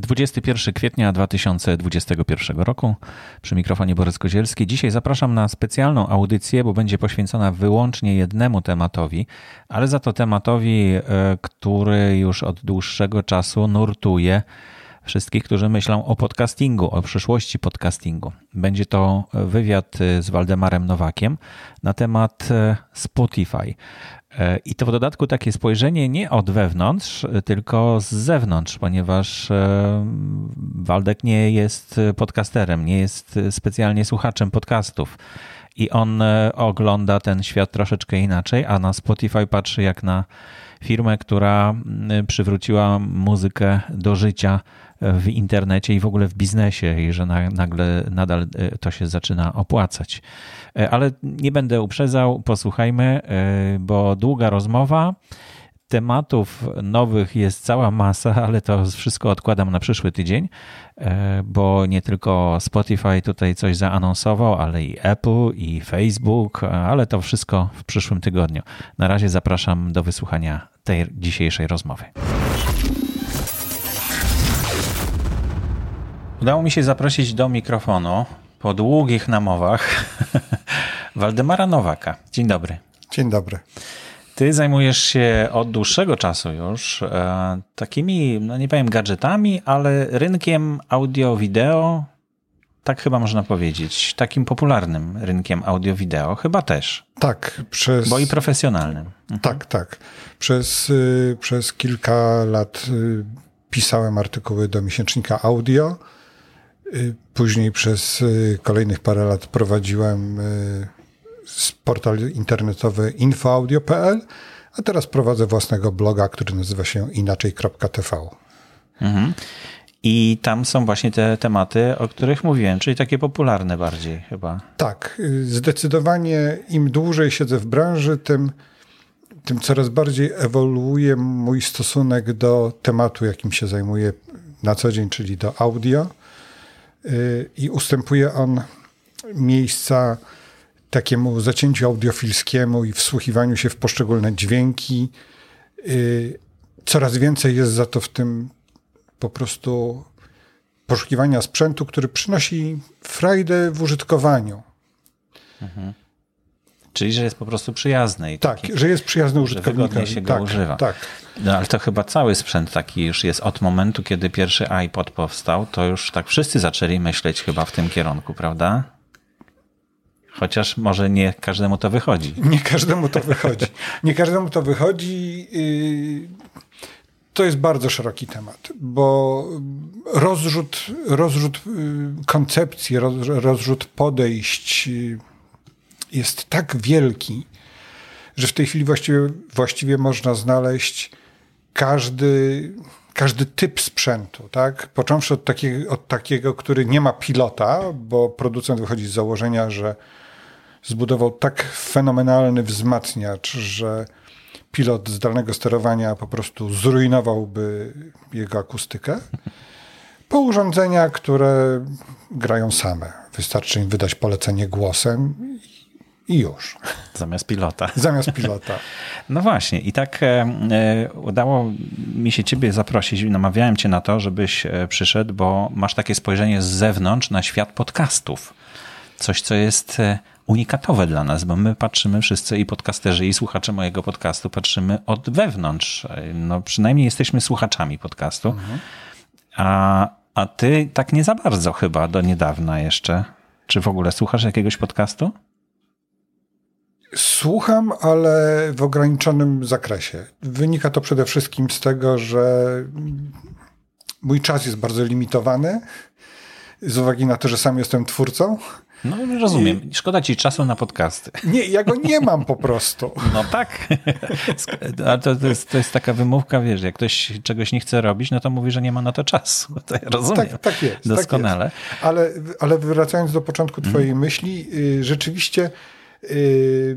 21 kwietnia 2021 roku. Przy mikrofonie Borys Kozielski. Dzisiaj zapraszam na specjalną audycję, bo będzie poświęcona wyłącznie jednemu tematowi, ale za to tematowi, e, który już od dłuższego czasu nurtuje wszystkich, którzy myślą o podcastingu, o przyszłości podcastingu. Będzie to wywiad z Waldemarem Nowakiem na temat e, Spotify. E, I to w dodatku takie spojrzenie nie od wewnątrz, tylko z zewnątrz, ponieważ e, Waldek nie jest podcasterem, nie jest specjalnie słuchaczem podcastów. I on e, ogląda ten świat troszeczkę inaczej, a na Spotify patrzy jak na firmę, która przywróciła muzykę do życia w internecie i w ogóle w biznesie, i że nagle nadal to się zaczyna opłacać. E, ale nie będę uprzedzał, posłuchajmy, e, bo długa rozmowa. Tematów nowych jest cała masa, ale to wszystko odkładam na przyszły tydzień, e, bo nie tylko Spotify tutaj coś zaanonsował, ale i Apple, i Facebook, ale to wszystko w przyszłym tygodniu. Na razie zapraszam do wysłuchania tej dzisiejszej rozmowy. Udało mi się zaprosić do mikrofonu po długich namowach Waldemara Nowaka. Dzień dobry. Dzień dobry. Ty zajmujesz się od dłuższego czasu już e, takimi, no nie powiem gadżetami, ale rynkiem audio-wideo, tak chyba można powiedzieć, takim popularnym rynkiem audio-wideo, chyba też. Tak, przez... Bo i profesjonalnym. Mhm. Tak, tak. Przez, y, przez kilka lat y, pisałem artykuły do miesięcznika audio, Później przez kolejnych parę lat prowadziłem portal internetowy infoaudio.pl, a teraz prowadzę własnego bloga, który nazywa się inaczej.tv. Mhm. I tam są właśnie te tematy, o których mówiłem, czyli takie popularne bardziej chyba. Tak, zdecydowanie im dłużej siedzę w branży, tym, tym coraz bardziej ewoluuje mój stosunek do tematu, jakim się zajmuję na co dzień, czyli do audio. I ustępuje on miejsca takiemu zacięciu audiofilskiemu i wsłuchiwaniu się w poszczególne dźwięki. Y, coraz więcej jest za to w tym po prostu poszukiwania sprzętu, który przynosi frajdę w użytkowaniu. Mhm. Czyli, że jest po prostu przyjazny. I tak, taki, że jest przyjazny użytkownikowi. Wygodnie się go tak, używa. Tak. No ale to chyba cały sprzęt taki już jest od momentu, kiedy pierwszy iPod powstał, to już tak wszyscy zaczęli myśleć chyba w tym kierunku, prawda? Chociaż może nie każdemu to wychodzi. Nie każdemu to wychodzi. Nie każdemu to wychodzi. Y, to jest bardzo szeroki temat, bo rozrzut, rozrzut y, koncepcji, rozrzut podejść y, jest tak wielki, że w tej chwili właściwie, właściwie można znaleźć każdy, każdy typ sprzętu, tak? Począwszy od takiego, od takiego, który nie ma pilota, bo producent wychodzi z założenia, że zbudował tak fenomenalny wzmacniacz, że pilot zdalnego sterowania po prostu zrujnowałby jego akustykę. Po urządzenia, które grają same. Wystarczy im wydać polecenie głosem i już. Zamiast pilota. Zamiast pilota. No właśnie, i tak e, e, udało mi się Ciebie zaprosić. Namawiałem Cię na to, żebyś e, przyszedł, bo masz takie spojrzenie z zewnątrz na świat podcastów. Coś, co jest unikatowe dla nas, bo my patrzymy wszyscy i podcasterzy, i słuchacze mojego podcastu, patrzymy od wewnątrz. No, przynajmniej jesteśmy słuchaczami podcastu. Mhm. A, a ty tak nie za bardzo chyba do niedawna jeszcze. Czy w ogóle słuchasz jakiegoś podcastu? Słucham, ale w ograniczonym zakresie. Wynika to przede wszystkim z tego, że mój czas jest bardzo limitowany z uwagi na to, że sam jestem twórcą. No rozumiem. I... Szkoda ci czasu na podcasty. Nie, ja go nie mam po prostu. No tak. Ale to, to, jest, to jest taka wymówka, wiesz, jak ktoś czegoś nie chce robić, no to mówi, że nie ma na to czasu. To ja rozumiem. Tak, tak jest. Doskonale. Tak jest. Ale, ale wracając do początku twojej hmm. myśli, y, rzeczywiście y,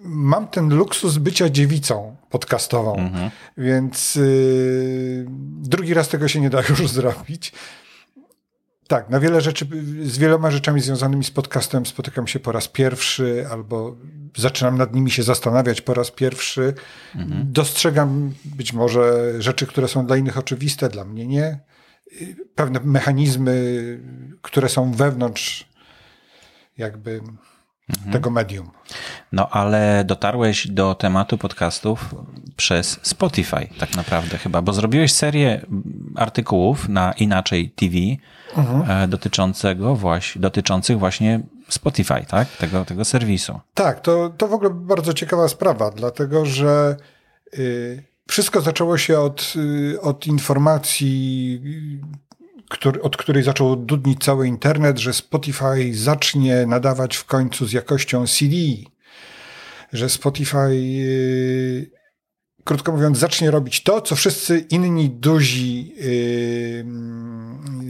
mam ten luksus bycia dziewicą podcastową, mhm. więc y, drugi raz tego się nie da już zrobić. Tak, na wiele rzeczy, z wieloma rzeczami związanymi z podcastem spotykam się po raz pierwszy, albo zaczynam nad nimi się zastanawiać po raz pierwszy. Mhm. Dostrzegam być może rzeczy, które są dla innych oczywiste, dla mnie nie. pewne mechanizmy, które są wewnątrz jakby mhm. tego medium. No ale dotarłeś do tematu podcastów przez Spotify tak naprawdę chyba, bo zrobiłeś serię artykułów na Inaczej TV mhm. E, dotyczącego właśnie, dotyczących właśnie Spotify, tak? Tego, tego serwisu. Tak, to, to w ogóle bardzo ciekawa sprawa, dlatego że y, wszystko zaczęło się od, y, od informacji który, od której zaczął dudnić cały internet, że Spotify zacznie nadawać w końcu z jakością CD, że Spotify, yy, krótko mówiąc, zacznie robić to, co wszyscy inni duzi yy,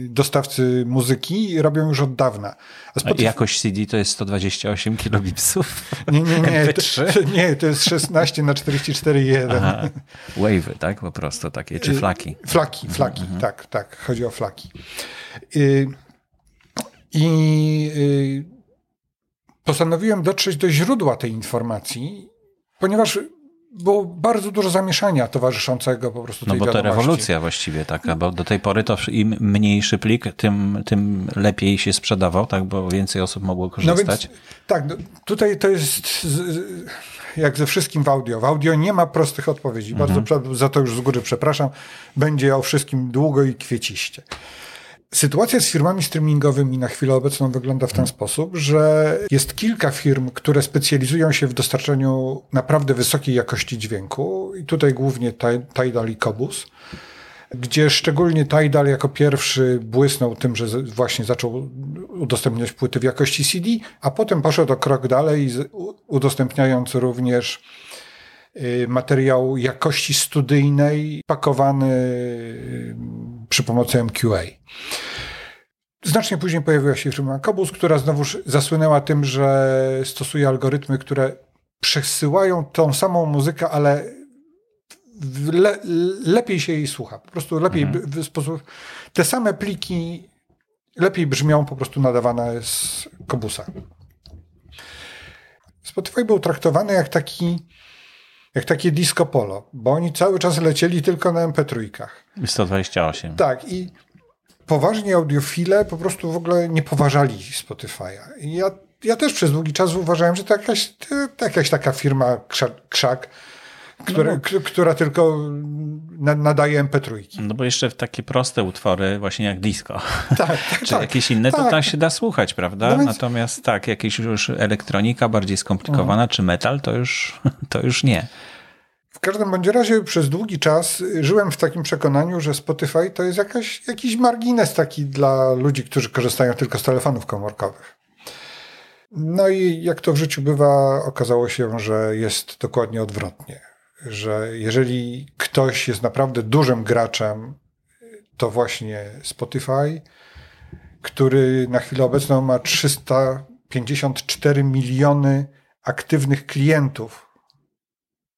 dostawcy muzyki robią już od dawna. A Spotify... Jakość CD to jest 128 kilobitsów? Nie, nie, nie. To, nie, to jest 16 na 44,1. Wave'y, tak? Po prostu takie, czy flaki? Flaki, flaki, mhm. tak, tak. Chodzi o flaki. Y, I postanowiłem dotrzeć do źródła tej informacji, ponieważ było bardzo dużo zamieszania towarzyszącego po prostu tej No bo to rewolucja właściwie taka, bo do tej pory to im mniejszy plik, tym, tym lepiej się sprzedawał, tak, bo więcej osób mogło korzystać. No więc, tak, no, tutaj to jest jak ze wszystkim w audio. W audio nie ma prostych odpowiedzi. Mhm. Bardzo za to już z góry przepraszam. Będzie o wszystkim długo i kwieciście. Sytuacja z firmami streamingowymi na chwilę obecną wygląda w ten sposób, że jest kilka firm, które specjalizują się w dostarczaniu naprawdę wysokiej jakości dźwięku i tutaj głównie Tidal i Kobus, gdzie szczególnie Tidal jako pierwszy błysnął tym, że właśnie zaczął udostępniać płyty w jakości CD, a potem poszedł o krok dalej, udostępniając również y, materiał jakości studyjnej pakowany przy pomocy MQA. Znacznie później pojawiła się firma Kobus, która znowuż zasłynęła tym, że stosuje algorytmy, które przesyłają tą samą muzykę, ale le, lepiej się jej słucha. Po prostu lepiej mhm. w sposób. Te same pliki lepiej brzmią po prostu nadawane z Kobusa. Spotify był traktowany jak taki jak takie disco polo, bo oni cały czas lecieli tylko na MP3. 128. Tak i poważni audiofile po prostu w ogóle nie poważali Spotify'a. ja, ja też przez długi czas uważałem, że to jakaś, to jakaś taka firma krzak, krzak które, no która tylko nadaje MP3. No bo jeszcze w takie proste utwory, właśnie jak disco, tak, tak, czy tak, jakieś inne, to tak. tam się da słuchać, prawda? No więc... Natomiast tak, jakieś już elektronika bardziej skomplikowana, mhm. czy metal, to już, to już nie. W każdym bądź razie przez długi czas żyłem w takim przekonaniu, że Spotify to jest jakaś, jakiś margines taki dla ludzi, którzy korzystają tylko z telefonów komórkowych. No i jak to w życiu bywa, okazało się, że jest dokładnie odwrotnie. Że jeżeli ktoś jest naprawdę dużym graczem, to właśnie Spotify, który na chwilę obecną ma 354 miliony aktywnych klientów,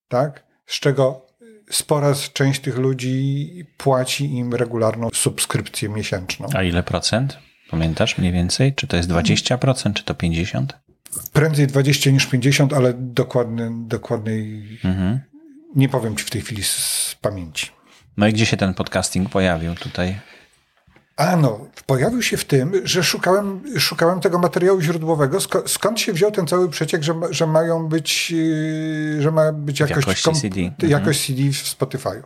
tak? z czego spora część tych ludzi płaci im regularną subskrypcję miesięczną. A ile procent? Pamiętasz mniej więcej? Czy to jest 20%, czy to 50%? Prędzej 20 niż 50, ale dokładny, dokładnej mhm. Nie powiem ci w tej chwili z pamięci. No i gdzie się ten podcasting pojawił tutaj? A no, pojawił się w tym, że szukałem, szukałem tego materiału źródłowego. Skąd się wziął ten cały przeciek, że, że mają być, yy, że ma być jakość, jakość CD. Mhm. jakość CD w Spotify'u.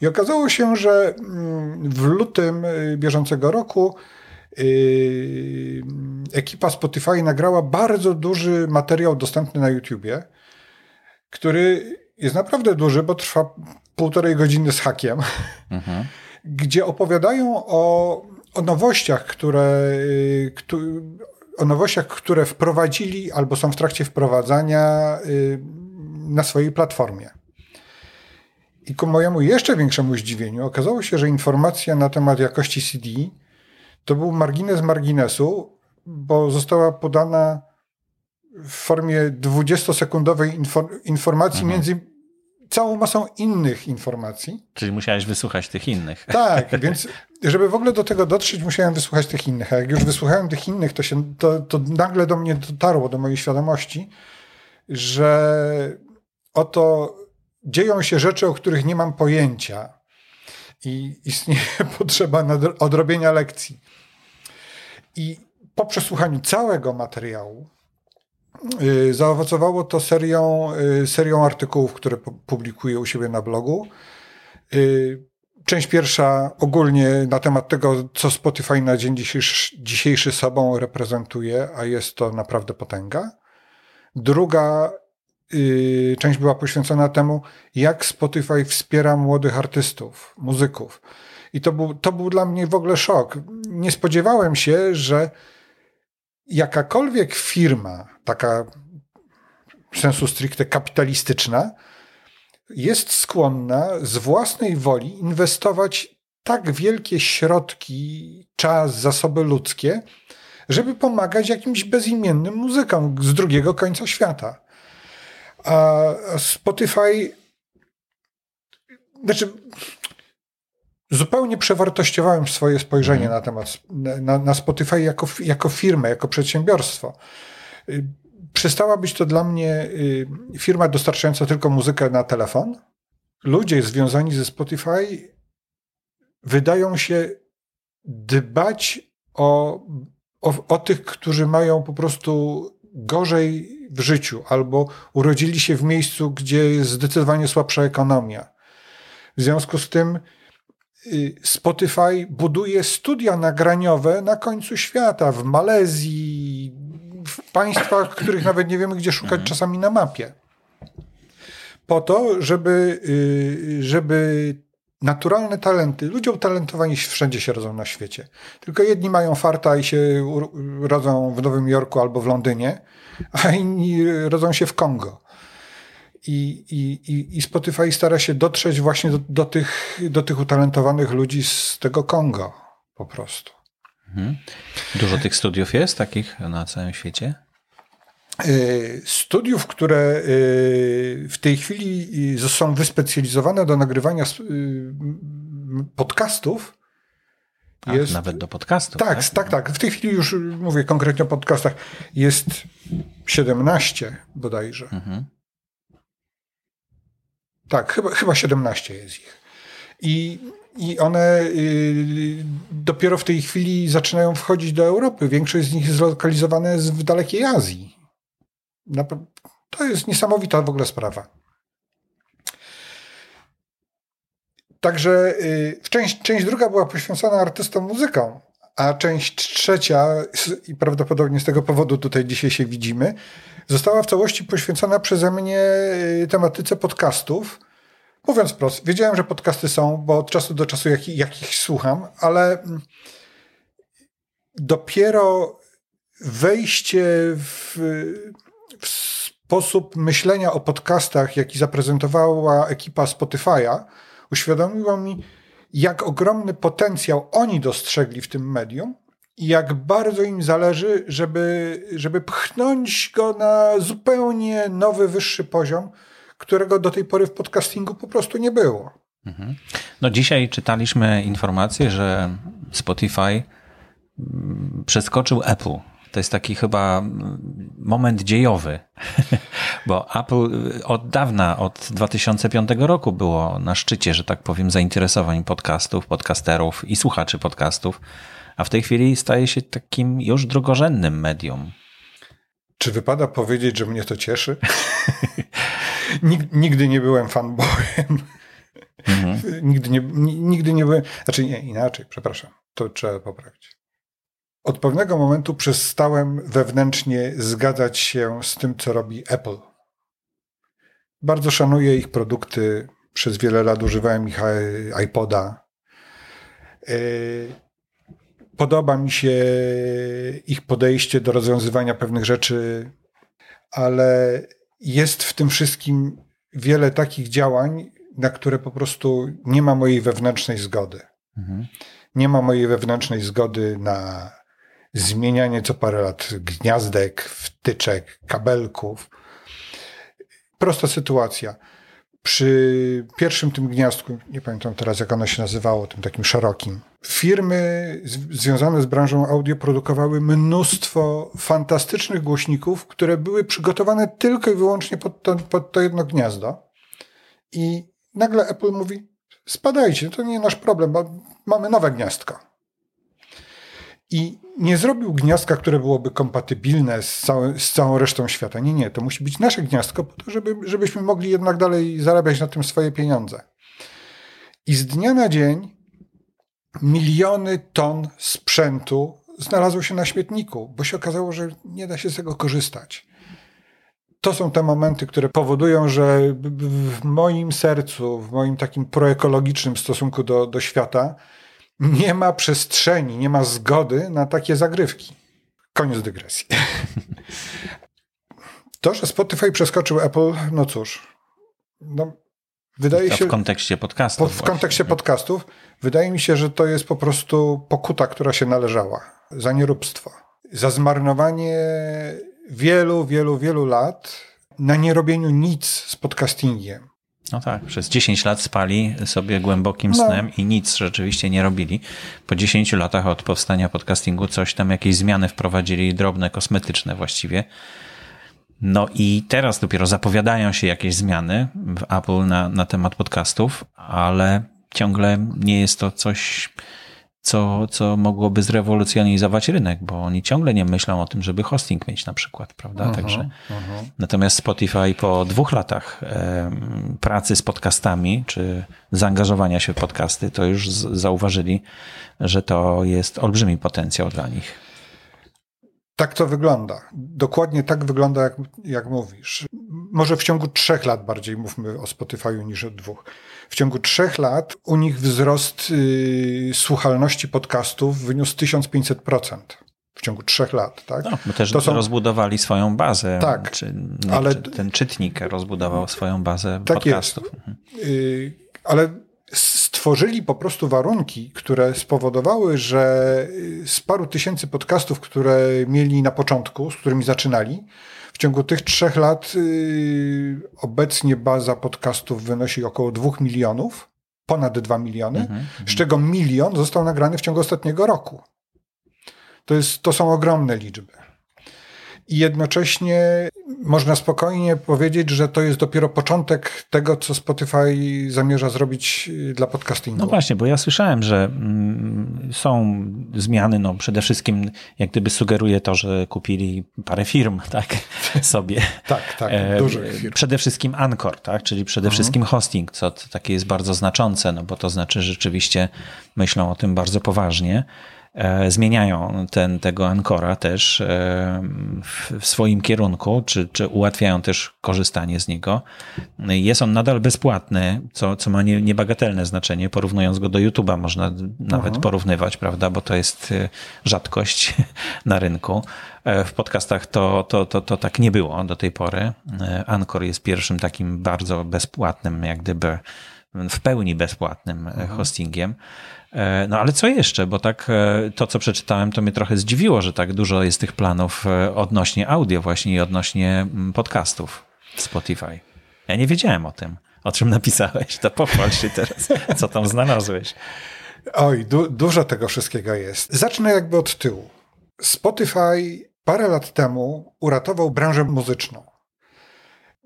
I okazało się, że mm, w lutym yy, bieżącego roku yy, ekipa Spotify nagrała bardzo duży materiał dostępny na YouTubie, który jest naprawdę duży, bo trwa półtorej godziny z hakiem. Mhm gdzie opowiadają o, o nowościach, które, y, o nowościach, które wprowadzili albo są w trakcie wprowadzania y, na swojej platformie. I ku mojemu jeszcze większemu zdziwieniu okazało się, że informacja na temat jakości CD to był margines marginesu, bo została podana w formie 20-sekundowej informacji mhm. między całą masą innych informacji. Czyli musiałeś wysłuchać tych innych. Tak, więc żeby w ogóle do tego dotrzeć, musiałem wysłuchać tych innych. A jak już wysłuchałem tych innych, to, się, to, to nagle do mnie dotarło, do mojej świadomości, że oto dzieją się rzeczy, o których nie mam pojęcia. i istnieje potrzeba odrobienia lekcji. I po przesłuchaniu całego materiału zaowocowało to serią, y, serią artykułów, które publikuję u siebie na blogu. Y, część pierwsza ogólnie na temat tego, co Spotify na dzień dzisiejszy, dzisiejszy sobą reprezentuje, a jest to naprawdę potęga. Druga yy, część była poświęcona temu, jak Spotify wspiera młodych artystów, muzyków. I to był, to był dla mnie w ogóle szok. Nie spodziewałem się, że jakakolwiek firma, taka w sensu stricte kapitalistyczna, jest skłonna z własnej woli inwestować tak wielkie środki, czas, zasoby ludzkie, żeby pomagać jakimś bezimiennym muzykom z drugiego końca świata. A Spotify, znaczy, zupełnie przewartościowałem swoje spojrzenie mhm. na temat na, na Spotify jako, jako firmę, jako przedsiębiorstwo. Przestała być to dla mnie y, firma dostarczająca tylko muzykę na telefon. Ludzie związani ze Spotify wydają się dbać o, o, o tych, którzy mają po prostu gorzej w życiu albo urodzili się w miejscu, gdzie jest zdecydowanie słabsza ekonomia. W związku z tym y, Spotify buduje studia nagraniowe na końcu świata, w Malezji, w państwach, których nawet nie wiemy, gdzie szukać czasami na mapie. Po to, żeby, y, żeby naturalne talenty, ludzie utalentowani wszędzie się rodzą na świecie. Tylko jedni mają farta i się rodzą w Nowym Jorku albo w Londynie, a inni rodzą się w Kongo. I, i, i Spotify stara się dotrzeć właśnie do, do, tych, do tych utalentowanych ludzi z tego Kongo po prostu. Mhm. Dużo tych studiów jest takich na całym świecie? E, studiów, które e, w tej chwili e, są wyspecjalizowane do nagrywania podcastów. Ach, jest, nawet do podcastów. Tak, tak, tak, tak. W tej chwili już mówię konkretnie o podcastach. Jest 17 bodajże. Mhm. Tak, chyba, chyba 17 jest ich. I i one y, dopiero w tej chwili zaczynają wchodzić do Europy. Większość z nich jest zlokalizowane w dalekiej Azji. To jest niesamowita w ogóle sprawa. Także y, część, część druga była poświęcona artystom muzyką, a część trzecia, i prawdopodobnie z tego powodu tutaj dzisiaj się widzimy, została w całości poświęcona przeze mnie y, tematyce podcastów Mówiąc wprost, wiedziałem, że podcasty są, bo od czasu do czasu jak, jak ich słucham, ale mm, dopiero wejście w, w sposób myślenia o podcastach, jaki zaprezentowała ekipa Spotify'a, uświadomiło mi, jak ogromny potencjał oni dostrzegli w tym medium i jak bardzo im zależy, żeby, żeby pchnąć go na zupełnie nowy, wyższy poziom, którego do tej pory w podcastingu po prostu nie było. Mhm. No dzisiaj czytaliśmy informację, że Spotify mm, przeskoczył Apple. To jest taki chyba mm, moment dziejowy, bo Apple y, od dawna, od 2005 roku było na szczycie, że tak powiem, zainteresowań podcastów, podcasterów i słuchaczy podcastów, a w tej chwili staje się takim już drugorzędnym medium. Czy wypada powiedzieć, że mnie to cieszy? nigdy nie byłem fanboyem. Mhm. nigdy, nie, nigdy nie byłem. Znaczy, nie, inaczej, przepraszam. To trzeba poprawić. Od pewnego momentu przestałem wewnętrznie zgadzać się z tym, co robi Apple. Bardzo szanuję ich produkty. Przez wiele lat używałem ich iPoda. E, podoba mi się ich podejście do rozwiązywania pewnych rzeczy, ale jest w tym wszystkim wiele takich działań, na które po prostu nie ma mojej wewnętrznej zgody. Mhm. Nie ma mojej wewnętrznej zgody na zmienianie co parę lat gniazdek, wtyczek, kabelków. Prosta sytuacja. Przy pierwszym tym gniazdku, nie pamiętam teraz jak ono się nazywało, tym takim szerokim, firmy związane z branżą audio produkowały mnóstwo fantastycznych głośników, które były przygotowane tylko i wyłącznie pod to, pod to jedno gniazdo. I nagle Apple mówi: spadajcie, to nie nasz problem, bo mamy nowe gniazdko. I nie zrobił gniazdka, które byłoby kompatybilne z, z całą resztą świata. Nie, nie, to musi być nasze gniazdko, po to, żeby, żebyśmy mogli jednak dalej zarabiać na tym swoje pieniądze. I z dnia na dzień miliony ton sprzętu znalazło się na śmietniku, bo się okazało, że nie da się z tego korzystać. To są te momenty, które powodują, że w moim sercu, w moim takim proekologicznym stosunku do, do świata, nie ma przestrzeni, nie ma zgody na takie zagrywki. Koniec dygresji. To, że Spotify przeskoczył Apple, no cóż, no, wydaje się. W kontekście podcastów. W kontekście podcastów, wydaje mi się, że to jest po prostu pokuta, która się należała za nieróbstwo. Za zmarnowanie wielu, wielu, wielu lat na nierobieniu nic z podcastingiem. No tak, przez 10 lat spali sobie głębokim no. snem no. i nic rzeczywiście nie robili. Po 10 latach od powstania podcastingu coś tam, jakieś zmiany wprowadzili, drobne, kosmetyczne właściwie. No i teraz dopiero zapowiadają się jakieś zmiany w Apple na, na temat podcastów, ale ciągle nie jest to coś co, co mogłoby zrewolucjonizować rynek, bo oni ciągle nie myślą o tym, żeby hosting mieć na przykład, prawda? Uh -huh, Także. Uh -huh. Natomiast Spotify po dwóch latach e, pracy z podcastami, czy zaangażowania się w podcasty, to już zauważyli, że to jest olbrzymi potencjał dla nich. Tak to wygląda. Dokładnie tak wygląda, jak, jak mówisz. Może w ciągu trzech lat bardziej mówmy o Spotify'u niż o dwóch. W ciągu trzech lat u nich wzrost y, słuchalności podcastów wyniósł 1500% w ciągu trzech lat. Tak? No, my też to są... rozbudowali swoją bazę. Tak, czy, ale... Czy ten czytnik rozbudował swoją bazę tak podcastów. Mhm. Y, ale stworzyli po prostu warunki, które spowodowały, że y, z paru tysięcy podcastów, które mieli na początku, z którymi zaczynali, w ciągu tych trzech lat yy, obecnie baza podcastów wynosi około dwóch milionów, ponad dwa miliony, mm -hmm. z czego milion został nagrany w ciągu ostatniego roku. To, jest, to są ogromne liczby i jednocześnie można spokojnie powiedzieć, że to jest dopiero początek tego, co Spotify zamierza zrobić y, dla podcastingu. No właśnie, bo ja słyszałem, że mm, są zmiany, no przede wszystkim jak gdyby sugeruje to, że kupili parę firm, tak, sobie. tak, tak, e, dużych firm. Przede wszystkim Anchor, tak, czyli przede mhm. wszystkim hosting, co takie jest bardzo znaczące, no bo to znaczy, że rzeczywiście myślą o tym bardzo poważnie. E, zmieniają ten, tego Ancora też e, w swoim kierunku, czy, czy ułatwiają też korzystanie z niego. Jest on nadal bezpłatny, co, co ma nie, niebagatelne znaczenie. Porównując go do YouTube'a można nawet Aha. porównywać, prawda, bo to jest e, rzadkość na rynku. W podcastach to, to, to, to tak nie było do tej pory. Anchor jest pierwszym takim bardzo bezpłatnym, jak gdyby w pełni bezpłatnym mhm. hostingiem. E, no ale co jeszcze? Bo tak e, to, co przeczytałem, to mnie trochę zdziwiło, że tak dużo jest tych planów e, odnośnie audio właśnie i odnośnie mm, podcastów w Spotify. Ja nie wiedziałem o tym, o czym napisałeś. To pochwal się teraz, co tam znalazłeś. Oj, du dużo tego wszystkiego jest. Zacznę jakby od tyłu. Spotify parę lat temu uratował branżę muzyczną.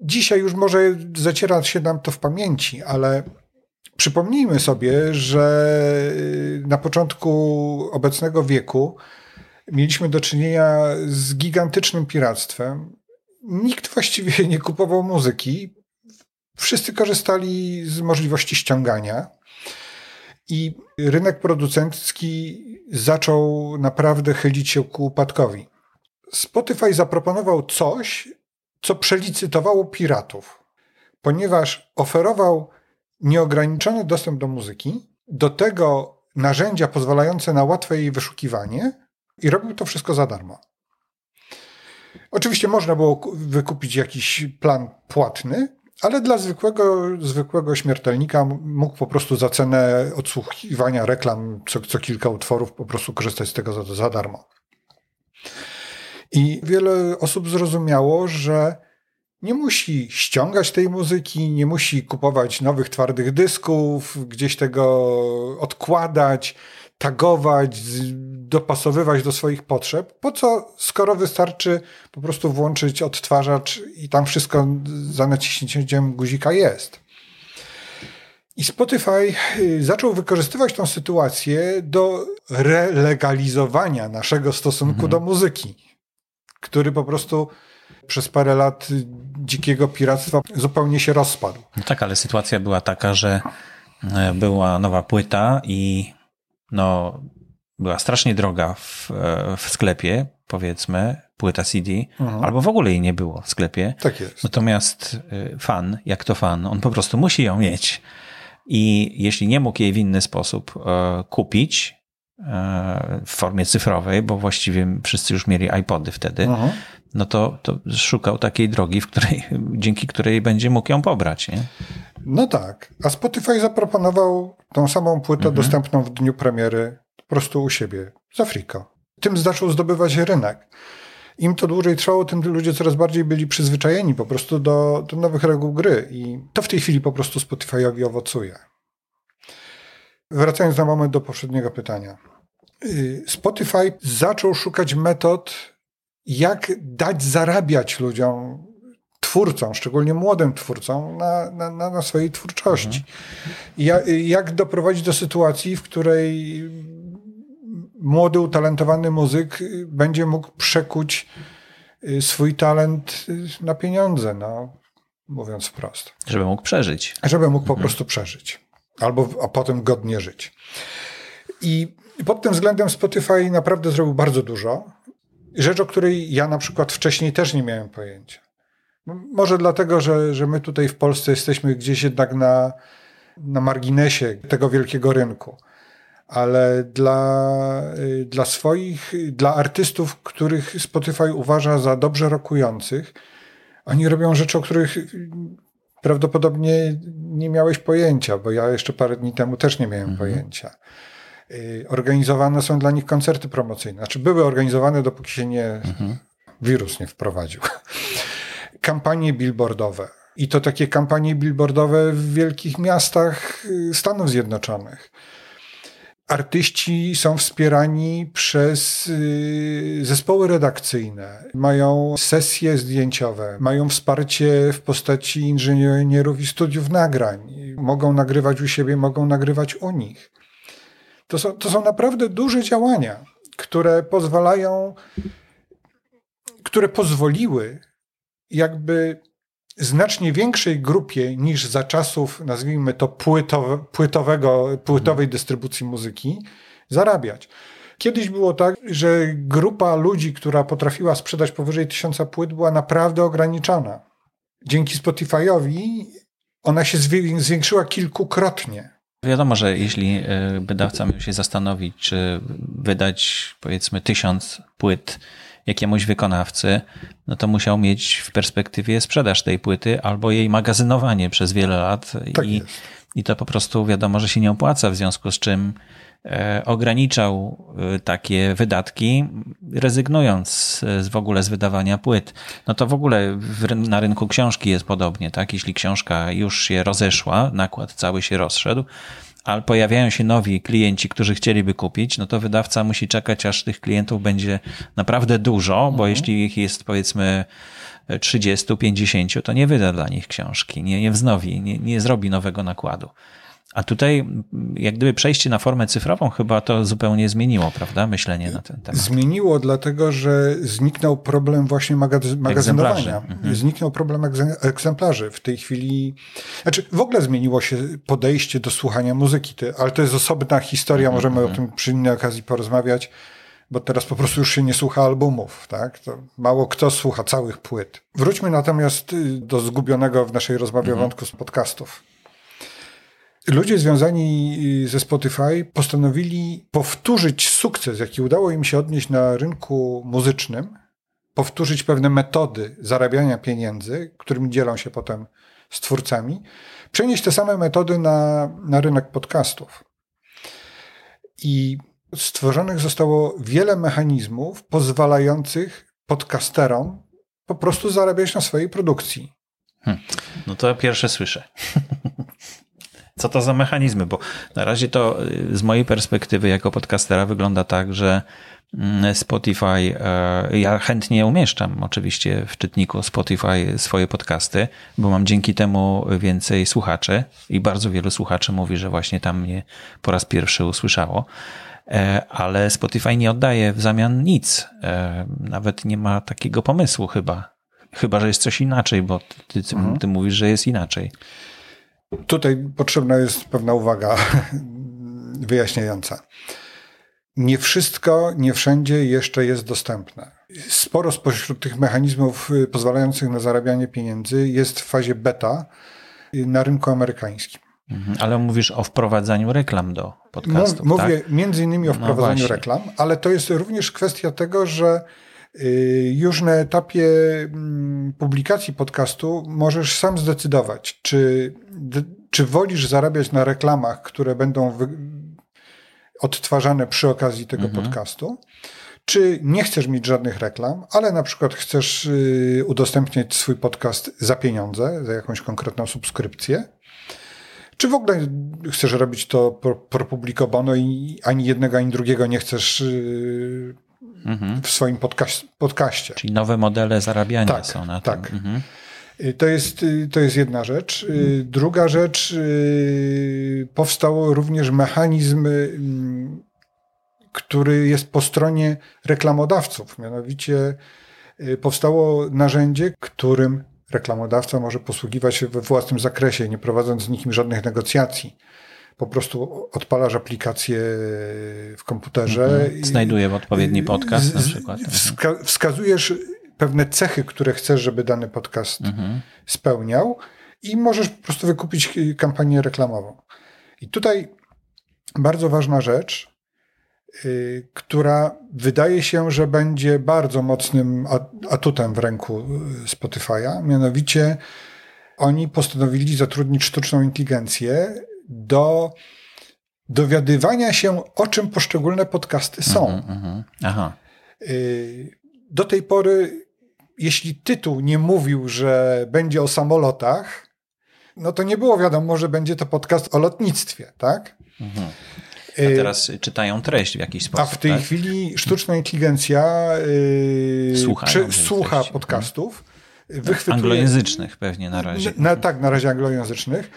Dzisiaj już może zaciera się nam to w pamięci, ale Przypomnijmy sobie, że y, na początku obecnego wieku mieliśmy do czynienia z gigantycznym piractwem. Nikt właściwie nie kupował muzyki. Wszyscy korzystali z możliwości ściągania. I rynek producencki zaczął naprawdę chylić się ku upadkowi. Spotify zaproponował coś, co przelicytowało piratów, ponieważ oferował nieograniczony dostęp do muzyki, do tego narzędzia pozwalające na łatwe jej wyszukiwanie i robił to wszystko za darmo. Oczywiście można było wykupić jakiś plan płatny, ale dla zwykłego, zwykłego śmiertelnika mógł po prostu za cenę odsłuchiwania reklam co, co kilka utworów po prostu korzystać z tego za, za darmo. I wiele osób zrozumiało, że nie musi ściągać tej muzyki, nie musi kupować nowych twardych dysków, gdzieś tego odkładać, tagować, dopasowywać do swoich potrzeb. Po co, skoro wystarczy po prostu włączyć odtwarzacz i tam wszystko za naciśnięciem guzika jest. I Spotify y, zaczął wykorzystywać tą sytuację do relegalizowania naszego stosunku mhm. do muzyki, który po prostu przez parę lat dzikiego piractwa zupełnie się rozpadł. No tak, ale sytuacja była taka, że e, była nowa płyta i no, była strasznie droga w, e, w sklepie, powiedzmy, płyta CD, mhm. albo w ogóle jej nie było w sklepie. Tak jest. Natomiast e, fan, jak to fan, on po prostu musi ją mieć. I jeśli nie mógł jej w inny sposób kupić, w formie cyfrowej, bo właściwie wszyscy już mieli iPody wtedy, mhm no to, to szukał takiej drogi, w której, dzięki której będzie mógł ją pobrać. Nie? No tak. A Spotify zaproponował tą samą płytę mhm. dostępną w dniu premiery po prostu u siebie, z Afriko. Tym zaczął zdobywać rynek. Im to dłużej trwało, tym ludzie coraz bardziej byli przyzwyczajeni po prostu do, do nowych reguł gry. I to w tej chwili po prostu Spotify'owi owocuje. Wracając na moment do poprzedniego pytania. Y, Spotify zaczął szukać metod jak dać zarabiać ludziom, twórcom, szczególnie młodym twórcom, na, na, na swojej twórczości. Mhm. Jak, jak doprowadzić do sytuacji, w której młody, utalentowany muzyk będzie mógł przekuć y, swój talent y, na pieniądze, no, mówiąc wprost. Żeby mógł przeżyć. Żeby mógł mhm. po prostu przeżyć. Albo, a potem godnie żyć. I pod tym względem Spotify naprawdę zrobił bardzo dużo. Rzecz, o której ja na przykład wcześniej też nie miałem pojęcia. Może dlatego, że, że my tutaj w Polsce jesteśmy gdzieś jednak na, na marginesie tego wielkiego rynku. Ale dla, dla swoich, dla artystów, których Spotify uważa za dobrze rokujących, oni robią rzeczy, o których prawdopodobnie nie miałeś pojęcia, bo ja jeszcze parę dni temu też nie miałem mhm. pojęcia. Y, organizowane są dla nich koncerty promocyjne. Znaczy były organizowane, dopóki się nie, mhm. wirus nie wprowadził. Kampanie billboardowe. I to takie kampanie billboardowe w wielkich miastach y, Stanów Zjednoczonych. Artyści są wspierani przez y, zespoły redakcyjne, mają sesje zdjęciowe, mają wsparcie w postaci inżynierów i studiów nagrań. Mogą nagrywać u siebie, mogą nagrywać u nich. To są, to są naprawdę duże działania, które pozwalają, które pozwoliły jakby znacznie większej grupie niż za czasów, nazwijmy to, płytowe, płytowego, płytowej dystrybucji muzyki, zarabiać. Kiedyś było tak, że grupa ludzi, która potrafiła sprzedać powyżej tysiąca płyt, była naprawdę ograniczona. Dzięki Spotify'owi ona się zwiększyła kilkukrotnie. Wiadomo, że jeśli e, wydawca miał się zastanowić, czy wydać powiedzmy tysiąc płyt jakiemuś wykonawcy, no to musiał mieć w perspektywie sprzedaż tej płyty albo jej magazynowanie przez wiele lat. Tak I, I to po prostu wiadomo, że się nie opłaca, w związku z czym ograniczał e, takie wydatki, rezygnując z, w ogóle z wydawania płyt. No to w ogóle na rynku książki jest podobnie, tak? Jeśli książka już się rozeszła, nakład cały się rozszedł, ale pojawiają się nowi klienci, którzy chcieliby kupić, no to wydawca musi czekać, aż tych klientów będzie naprawdę dużo, bo mhm. jeśli ich jest powiedzmy 30, 50, to nie wyda dla nich książki, nie, nie wznowi, nie, nie zrobi nowego nakładu. A tutaj, jak gdyby przejście na formę cyfrową, chyba to zupełnie zmieniło, prawda? Myślenie na ten temat. Zmieniło, dlatego że zniknął problem właśnie magaz magazynowania. Mhm. Zniknął problem egzemplarzy. W tej chwili, znaczy w ogóle zmieniło się podejście do słuchania muzyki, ale to jest osobna historia, mhm. możemy o mhm. tym przy innej okazji porozmawiać bo teraz po prostu już się nie słucha albumów, tak? To mało kto słucha całych płyt. Wróćmy natomiast y, do zgubionego w naszej rozmowie mhm. wątku z podcastów. Ludzie związani y, ze Spotify postanowili powtórzyć sukces, jaki udało im się odnieść na rynku muzycznym, powtórzyć pewne metody zarabiania pieniędzy, którymi dzielą się potem z twórcami, przenieść te same metody na, na rynek podcastów. I stworzonych zostało wiele mechanizmów pozwalających podcasterom po prostu zarabiać na swojej produkcji. Hmm. No to pierwsze słyszę. Co to za mechanizmy? Bo na razie to y, z mojej perspektywy jako podcastera wygląda tak, że mm, Spotify. E, ja chętnie umieszczam oczywiście w czytniku Spotify swoje podcasty, bo mam dzięki temu więcej słuchaczy i bardzo wielu słuchaczy mówi, że właśnie tam mnie po raz pierwszy usłyszało. E, ale Spotify nie oddaje w zamian nic. E, nawet nie ma takiego pomysłu chyba. Chyba, że jest coś inaczej, bo ty, ty, mhm. ty mówisz, że jest inaczej. Tutaj potrzebna jest pewna uwaga wyjaśniająca. Nie wszystko, nie wszędzie jeszcze jest dostępne. Sporo spośród tych mechanizmów y, pozwalających na zarabianie pieniędzy jest w fazie beta y, na rynku amerykańskim. Mhm, ale mówisz o wprowadzaniu reklam do podcastów. Mówię tak? między innymi o no wprowadzaniu no reklam, ale to jest również kwestia tego, że już na etapie mm, publikacji podcastu możesz sam zdecydować, czy, czy wolisz zarabiać na reklamach, które będą odtwarzane przy okazji tego mhm. podcastu, czy nie chcesz mieć żadnych reklam, ale na przykład chcesz y, udostępniać swój podcast za pieniądze, za jakąś konkretną subskrypcję, czy w ogóle chcesz robić to pro, pro publico bono i ani jednego, ani drugiego nie chcesz y, mhm. w swoim podcaście, podcaście. Czyli nowe modele zarabiania tak, są na tak. tym. Mhm. Y, to jest, to jest jedna rzecz. Druga rzecz, powstał również mechanizm, który jest po stronie reklamodawców. Mianowicie powstało narzędzie, którym reklamodawca może posługiwać się we własnym zakresie, nie prowadząc z nikim żadnych negocjacji. Po prostu odpalasz aplikację w komputerze. Mhm. Znajduje odpowiedni podcast na przykład. Wska wskazujesz pewne cechy, które chcesz, żeby dany podcast mhm. spełniał i możesz po prostu wykupić kampanię reklamową. I tutaj bardzo ważna rzecz, Y, która wydaje się, że będzie bardzo mocnym atutem w ręku y, Spotify'a. Mianowicie oni postanowili zatrudnić sztuczną inteligencję do dowiadywania się, o czym poszczególne podcasty są. Mm -hmm, Aha. Y, do tej pory, jeśli tytuł nie mówił, że będzie o samolotach, no to nie było wiadomo, że będzie to podcast o lotnictwie, tak? Mhm. A y, teraz czytają treść w jakiś sposób. A w tej tak? chwili sztuczna inteligencja yy, słucha, przy, słucha treści. podcastów. Wychwytuje, anglojęzycznych pewnie na razie. Na, tak, na razie anglojęzycznych.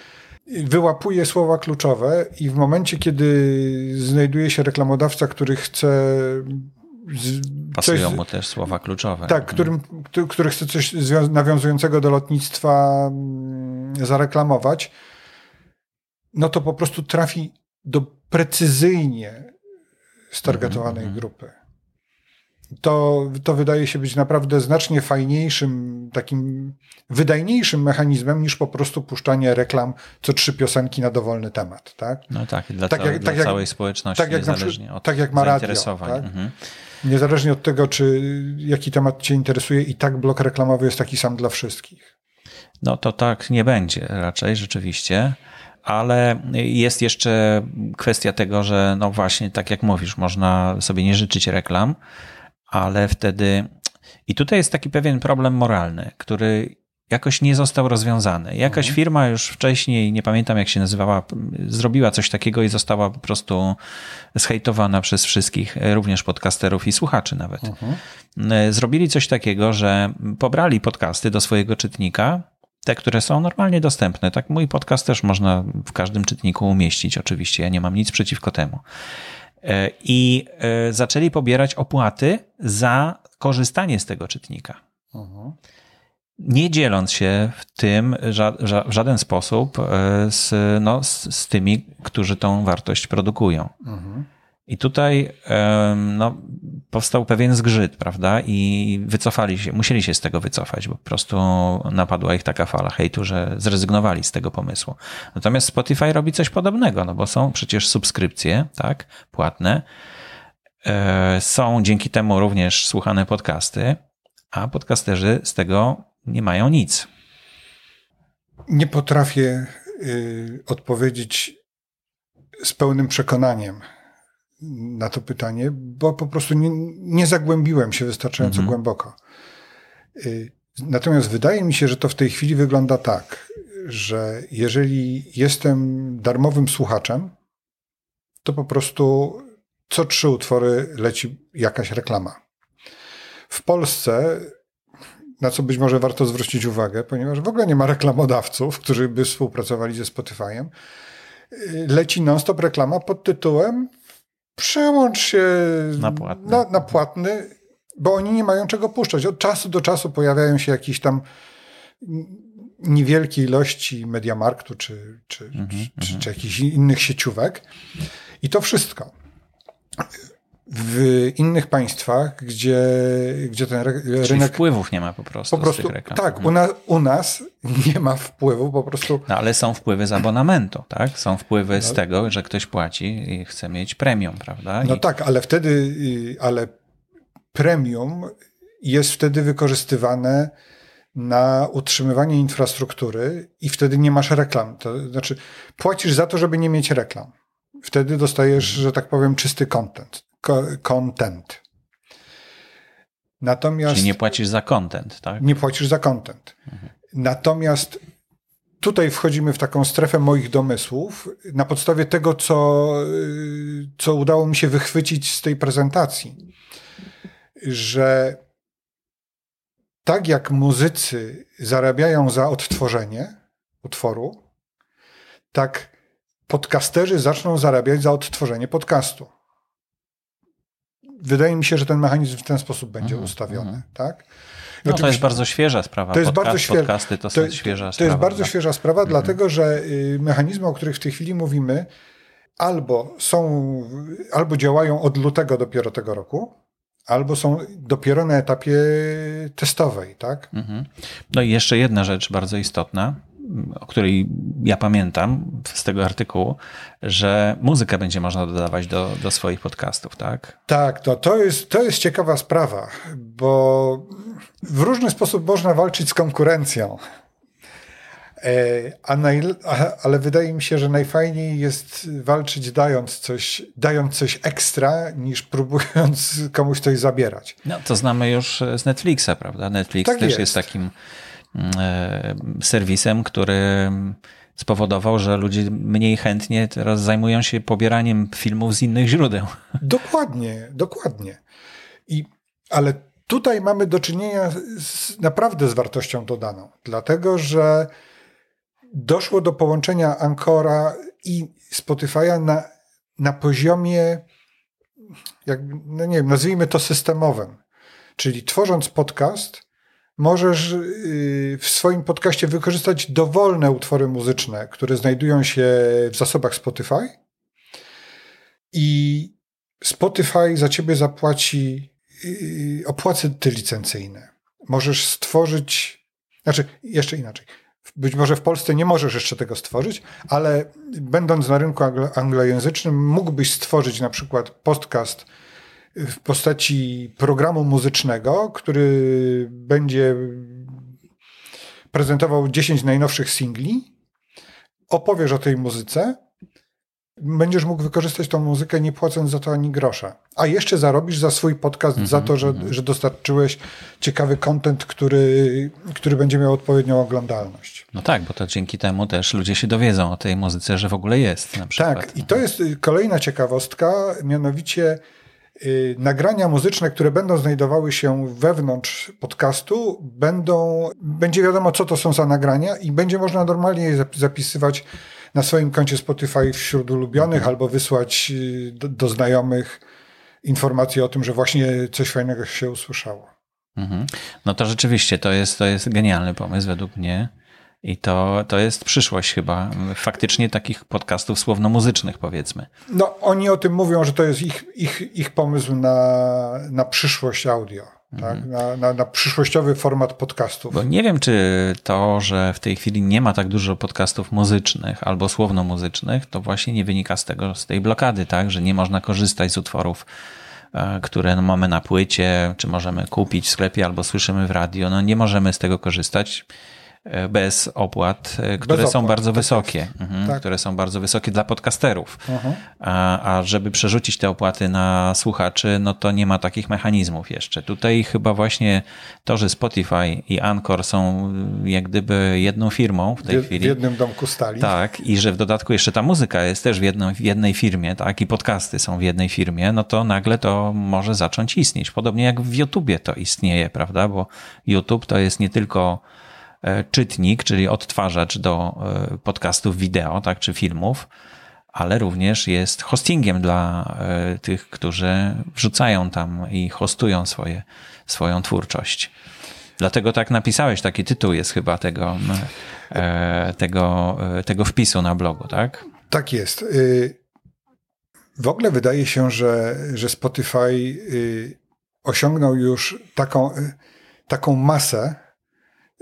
Wyłapuje słowa kluczowe i w momencie, kiedy znajduje się reklamodawca, który chce Pasują coś, mu też słowa kluczowe. Tak, którym, który chce coś nawiązującego do lotnictwa mm, zareklamować, no to po prostu trafi do precyzyjnie stargetowanej mm -hmm. grupy. To, to wydaje się być naprawdę znacznie fajniejszym, takim wydajniejszym mechanizmem niż po prostu puszczanie reklam co trzy piosenki na dowolny temat. Tak? No tak, dla, tak jak, dla tak całej społeczności, tak jak niezależnie od tak jak ma radio, tak? mhm. Niezależnie od tego, czy jaki temat Cię interesuje, i tak blok reklamowy jest taki sam dla wszystkich. No to tak nie będzie raczej rzeczywiście ale jest jeszcze kwestia tego, że no właśnie, tak jak mówisz, można sobie nie życzyć reklam, ale wtedy. I tutaj jest taki pewien problem moralny, który jakoś nie został rozwiązany. Jakaś mhm. firma już wcześniej, nie pamiętam jak się nazywała, zrobiła coś takiego i została po prostu zhejtowana przez wszystkich, również podcasterów i słuchaczy nawet. Mhm. Zrobili coś takiego, że pobrali podcasty do swojego czytnika, te, które są normalnie dostępne. Tak, mój podcast też można w każdym czytniku umieścić, oczywiście. Ja nie mam nic przeciwko temu. E, I e, zaczęli pobierać opłaty za korzystanie z tego czytnika. Mhm. Nie dzieląc się w tym w żaden sposób e, z, no, z, z tymi, którzy tą wartość produkują. Mhm. I tutaj no, powstał pewien zgrzyt, prawda? I wycofali się, musieli się z tego wycofać, bo po prostu napadła ich taka fala hejtu, że zrezygnowali z tego pomysłu. Natomiast Spotify robi coś podobnego, no bo są przecież subskrypcje, tak, płatne. E, są dzięki temu również słuchane podcasty, a podcasterzy z tego nie mają nic. Nie potrafię y, odpowiedzieć z pełnym przekonaniem na to pytanie, bo po prostu nie, nie zagłębiłem się wystarczająco mhm. głęboko. Y, natomiast wydaje mi się, że to w tej chwili wygląda tak, że jeżeli jestem darmowym słuchaczem, to po prostu co trzy utwory leci jakaś reklama. W Polsce, na co być może warto zwrócić uwagę, ponieważ w ogóle nie ma reklamodawców, którzy by współpracowali ze Spotify'em, leci non-stop reklama pod tytułem przełącz się na płatny. Na, na płatny, bo oni nie mają czego puszczać. Od czasu do czasu pojawiają się jakieś tam niewielkie ilości Mediamarktu czy, czy, mm -hmm, czy, czy, mhm. czy jakichś innych sieciówek. I to wszystko. W innych państwach, gdzie, gdzie ten Czyli rynek. wpływów nie ma po prostu. Po prostu tak, u, na, u nas nie ma wpływu, po prostu. No ale są wpływy z abonamentu, tak? Są wpływy no. z tego, że ktoś płaci i chce mieć premium, prawda? No I... tak, ale wtedy, y, ale premium jest wtedy wykorzystywane na utrzymywanie infrastruktury i wtedy nie masz reklam. To znaczy, płacisz za to, żeby nie mieć reklam. Wtedy dostajesz, że tak powiem, czysty content. Content. Natomiast. Czyli nie płacisz za content, tak? Nie płacisz za content. Mhm. Natomiast tutaj wchodzimy w taką strefę moich domysłów na podstawie tego, co, co udało mi się wychwycić z tej prezentacji, że tak jak muzycy zarabiają za odtworzenie utworu, tak podcasterzy zaczną zarabiać za odtworzenie podcastu. Wydaje mi się, że ten mechanizm w ten sposób będzie mm, ustawiony. Mm. Tak? No to jest bardzo świeża sprawa. To jest bardzo świeża, podcasty to, to świeża sprawa. To jest bardzo świeża sprawa, mm. dlatego że y, mechanizmy, o których w tej chwili mówimy, albo są, albo działają od lutego dopiero tego roku, albo są dopiero na etapie testowej, tak? Mhm. No i jeszcze jedna rzecz bardzo istotna, o której ja pamiętam z tego artykułu, że muzykę będzie można dodawać do, do swoich podcastów, tak? Tak, to, to, jest, to jest ciekawa sprawa, bo w różny sposób można walczyć z konkurencją. E, a naj, ale wydaje mi się, że najfajniej jest walczyć dając coś, dając coś ekstra, niż próbując komuś coś zabierać. No to znamy już z Netflixa, prawda? Netflix tak też jest. jest takim serwisem, który spowodował, że ludzie mniej chętnie teraz zajmują się pobieraniem filmów z innych źródeł. Dokładnie, dokładnie. I, ale tutaj mamy do czynienia z, naprawdę z wartością dodaną, dlatego że doszło do połączenia Ancora i Spotify'a na, na poziomie, jakby, no nie wiem, nazwijmy to systemowym. Czyli tworząc podcast, możesz y, w swoim podcaście wykorzystać dowolne utwory muzyczne, które znajdują się w zasobach Spotify i Spotify za ciebie zapłaci y, opłaty licencyjne. Możesz stworzyć, znaczy jeszcze inaczej być może w Polsce nie możesz jeszcze tego stworzyć, ale będąc na rynku anglojęzycznym, mógłbyś stworzyć na przykład podcast w postaci programu muzycznego, który będzie prezentował 10 najnowszych singli, opowiesz o tej muzyce będziesz mógł wykorzystać tą muzykę nie płacąc za to ani grosza. A jeszcze zarobisz za swój podcast, mm -hmm, za to, że, mm -hmm. że dostarczyłeś ciekawy content, który, który będzie miał odpowiednią oglądalność. No tak, bo to dzięki temu też ludzie się dowiedzą o tej muzyce, że w ogóle jest. Na przykład. Tak, i to jest kolejna ciekawostka, mianowicie nagrania muzyczne, które będą znajdowały się wewnątrz podcastu, będą, będzie wiadomo, co to są za nagrania i będzie można normalnie je zapisywać na swoim koncie Spotify wśród ulubionych mhm. albo wysłać y, do, do, znajomych informacje o tym, że właśnie coś fajnego się usłyszało. Mhm. No to rzeczywiście to jest, to jest genialny pomysł według mnie. I to, to jest przyszłość chyba faktycznie takich podcastów słowno-muzycznych, powiedzmy. No, oni o tym mówią, że to jest ich, ich, ich pomysł na, na przyszłość audio tak? Mhm. Na, na, na, przyszłościowy format podcastów. Bo nie wiem, czy to, że w tej chwili nie ma tak dużo podcastów muzycznych albo słowno-muzycznych, to właśnie nie wynika z tego, z tej blokady, tak? Że nie można korzystać z utworów, e, które no mamy na płycie, czy możemy kupić w sklepie albo słyszymy w radio. No nie możemy z tego korzystać bez opłat, e, które bez są opłat, bardzo tak wysokie, mhm, tak. które są bardzo wysokie dla podcasterów. Uh-huh. A, a żeby przerzucić te opłaty na słuchaczy, no to nie ma takich mechanizmów jeszcze. Tutaj chyba właśnie to, że Spotify i Anchor są e, jak gdyby jedną firmą w tej w, chwili. W jednym domku stali. Tak, i że w dodatku jeszcze ta muzyka jest też w, jedno, w jednej firmie, tak, i podcasty są w jednej firmie, no to nagle to może zacząć istnieć. Podobnie jak w YouTubie to istnieje, prawda, bo YouTube to jest nie tylko E, czytnik, czyli odtwarzacz do e, podcastów wideo, tak, czy filmów, ale również jest hostingiem dla e, tych, którzy wrzucają tam i hostują swoje, swoją twórczość. Dlatego tak napisałeś, taki tytuł jest chyba tego, tego, tego wpisu na blogu, tak? Tak jest. Y, w ogóle wydaje się, że, że Spotify y, osiągnął już taką, taką masę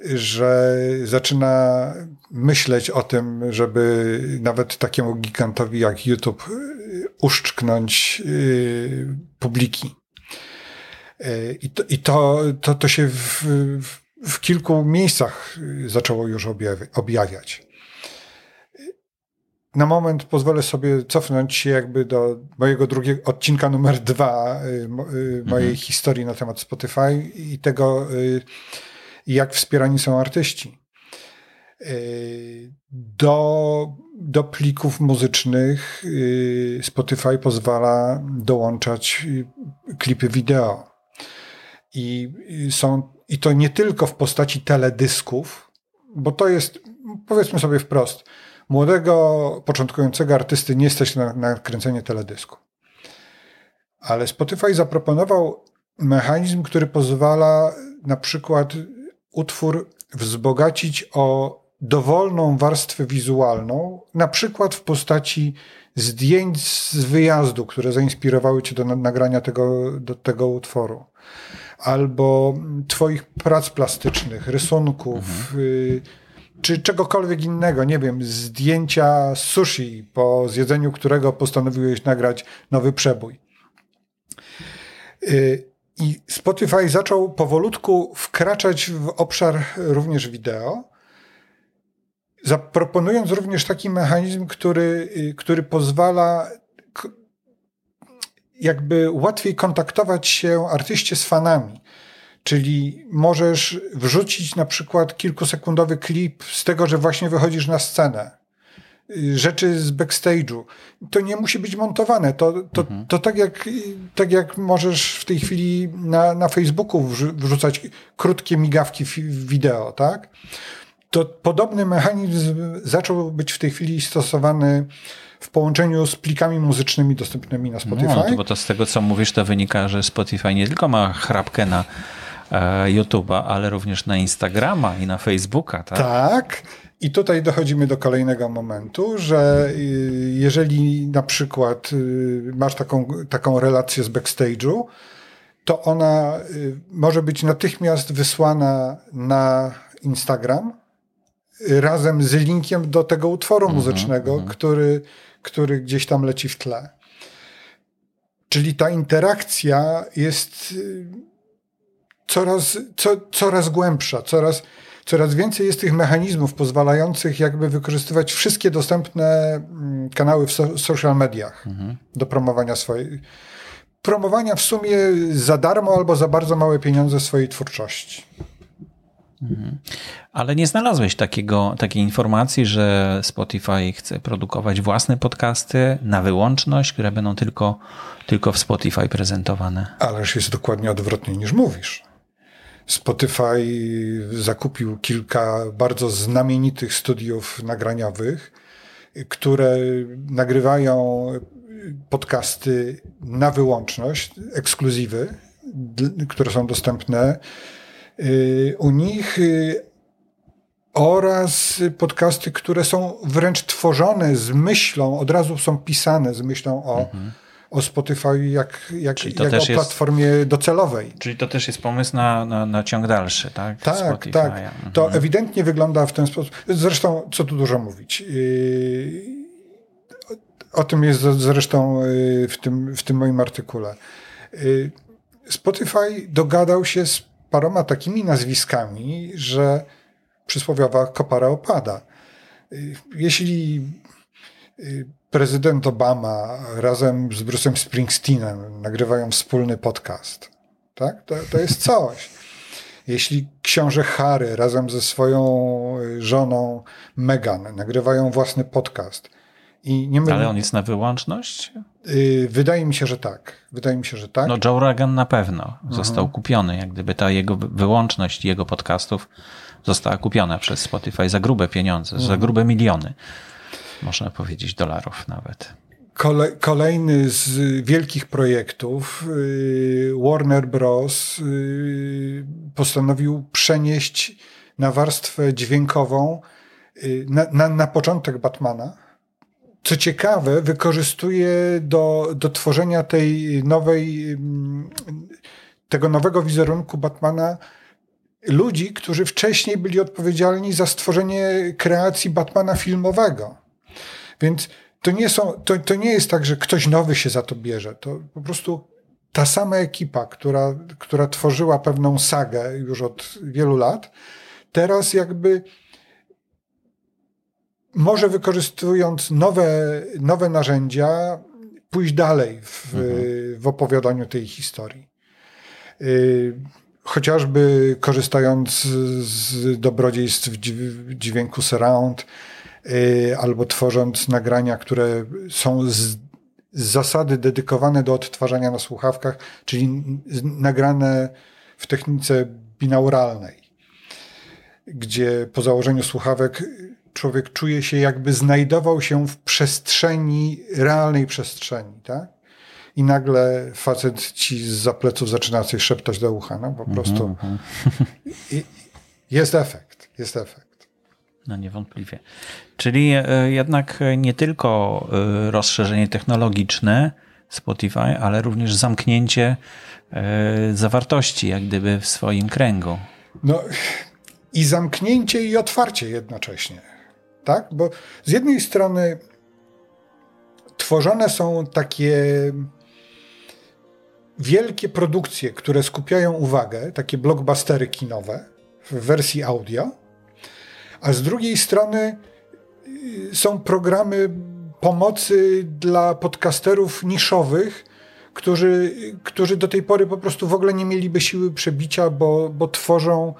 że zaczyna myśleć o tym, żeby nawet takiemu gigantowi jak YouTube y, uszczknąć y, publiki. Y, I to, i to, to, to się w, w kilku miejscach zaczęło już objawiać. Na moment pozwolę sobie cofnąć się jakby do mojego drugiego odcinka numer dwa mojej mhm. historii na temat Spotify i tego, jak wspierani są artyści. E, do, do plików muzycznych e, Spotify pozwala dołączać e, klipy wideo. I, są, I to nie tylko w postaci teledysków, bo to jest, powiedzmy sobie wprost, młodego, początkującego artysty nie stać na, na kręcenie teledysku. Ale Spotify zaproponował mechanizm, który pozwala na przykład utwór wzbogacić o dowolną warstwę wizualną, na przykład w postaci zdjęć z wyjazdu, które zainspirowały cię do nagrania tego, do tego utworu, albo twoich prac plastycznych, rysunków, mhm. y, czy czegokolwiek innego, nie wiem, zdjęcia sushi, po zjedzeniu którego postanowiłeś nagrać nowy przebój. Y, i Spotify zaczął powolutku wkraczać w obszar również wideo, zaproponując również taki mechanizm, który, który pozwala jakby łatwiej kontaktować się artyście z fanami. Czyli możesz wrzucić na przykład kilkusekundowy klip z tego, że właśnie wychodzisz na scenę rzeczy z backstage'u. To nie musi być montowane. To, to, mhm. to tak, jak, tak jak możesz w tej chwili na, na Facebooku wrzucać krótkie migawki wideo, tak? To podobny mechanizm zaczął być w tej chwili stosowany w połączeniu z plikami muzycznymi dostępnymi na Spotify. No, bo to z tego, co mówisz, to wynika, że Spotify nie tylko ma chrapkę na e, YouTube'a, ale również na Instagrama i na Facebooka, tak? Tak. I tutaj dochodzimy do kolejnego momentu, że y, jeżeli na przykład y, masz taką, taką relację z backstage'u, to ona y, może być natychmiast wysłana na Instagram razem z linkiem do tego utworu mhm, muzycznego, mm -hmm. który, który gdzieś tam leci w tle. Czyli ta interakcja jest coraz, co, coraz głębsza, coraz coraz więcej jest tych mechanizmów pozwalających jakby wykorzystywać wszystkie dostępne mm, kanały w social mediach mhm. do promowania swojej promowania w sumie za darmo albo za bardzo małe pieniądze swojej twórczości. Mhm. Ale nie znalazłeś takiego, takiej informacji, że Spotify chce produkować własne podcasty na wyłączność, które będą tylko, tylko w Spotify prezentowane. Ależ jest dokładnie odwrotnie niż mówisz. Spotify zakupił kilka bardzo znamienitych studiów nagraniowych, które nagrywają podcasty na wyłączność, ekskluzywy, które są dostępne y, u nich y, oraz podcasty, które są wręcz tworzone z myślą, od razu są pisane z myślą o mhm o Spotify jak, jak, jak o platformie jest, docelowej. Czyli to też jest pomysł na, na, na ciąg dalszy, tak? Tak, Spotify. tak. Mhm. To ewidentnie wygląda w ten sposób. Zresztą, co tu dużo mówić. Yy, o tym jest zresztą yy, w tym, w tym moim artykule. Yy, Spotify dogadał się z paroma takimi nazwiskami, że przysłowiowa kopara opada. Jeśli prezydent Obama razem z Bruce'em Springsteenem nagrywają wspólny podcast, tak? to, to jest coś. Jeśli książę Harry razem ze swoją żoną Meghan nagrywają własny podcast, i nie Ale on jest na wyłączność? Yy, wydaje mi się, że tak. Wydaje mi się, że tak. No Joe Rogan na pewno mhm. został kupiony, jak gdyby ta jego wyłączność jego podcastów została kupiona przez Spotify za grube pieniądze, mhm. za grube miliony, można powiedzieć, dolarów nawet. Kole, kolejny z wielkich projektów, yy, Warner Bros. Yy, postanowił przenieść na warstwę dźwiękową yy, na, na, na początek Batmana co ciekawe, wykorzystuje do, do tworzenia tej nowej, mm, tego nowego wizerunku Batmana ludzi, którzy wcześniej byli odpowiedzialni za stworzenie kreacji Batmana filmowego. Więc to nie, są, to, to nie jest tak, że ktoś nowy się za to bierze. To po prostu ta sama ekipa, która, która tworzyła pewną sagę już od wielu lat, teraz jakby może wykorzystując nowe, nowe narzędzia, pójść dalej w, mhm. w opowiadaniu tej historii. Y, chociażby korzystając z dobrodziejstw dźwięku surround, albo tworząc nagrania, które są z, z zasady dedykowane do odtwarzania na słuchawkach, czyli nagrane w technice binauralnej, gdzie po założeniu słuchawek człowiek czuje się jakby znajdował się w przestrzeni, realnej przestrzeni, tak? I nagle facet ci z pleców zaczyna coś szeptać do ucha, no po mhm, prostu mm -hmm. jest efekt, jest efekt. No niewątpliwie. Czyli e, jednak nie tylko e, rozszerzenie technologiczne Spotify, ale również zamknięcie e, zawartości jak gdyby w swoim kręgu. No i zamknięcie i otwarcie jednocześnie tak? Bo z jednej strony tworzone są takie wielkie produkcje, które skupiają uwagę, takie blockbustery kinowe w wersji audio, a z drugiej strony y, są programy pomocy dla podcasterów niszowych, którzy, którzy do tej pory po prostu w ogóle nie mieliby siły przebicia, bo, bo tworzą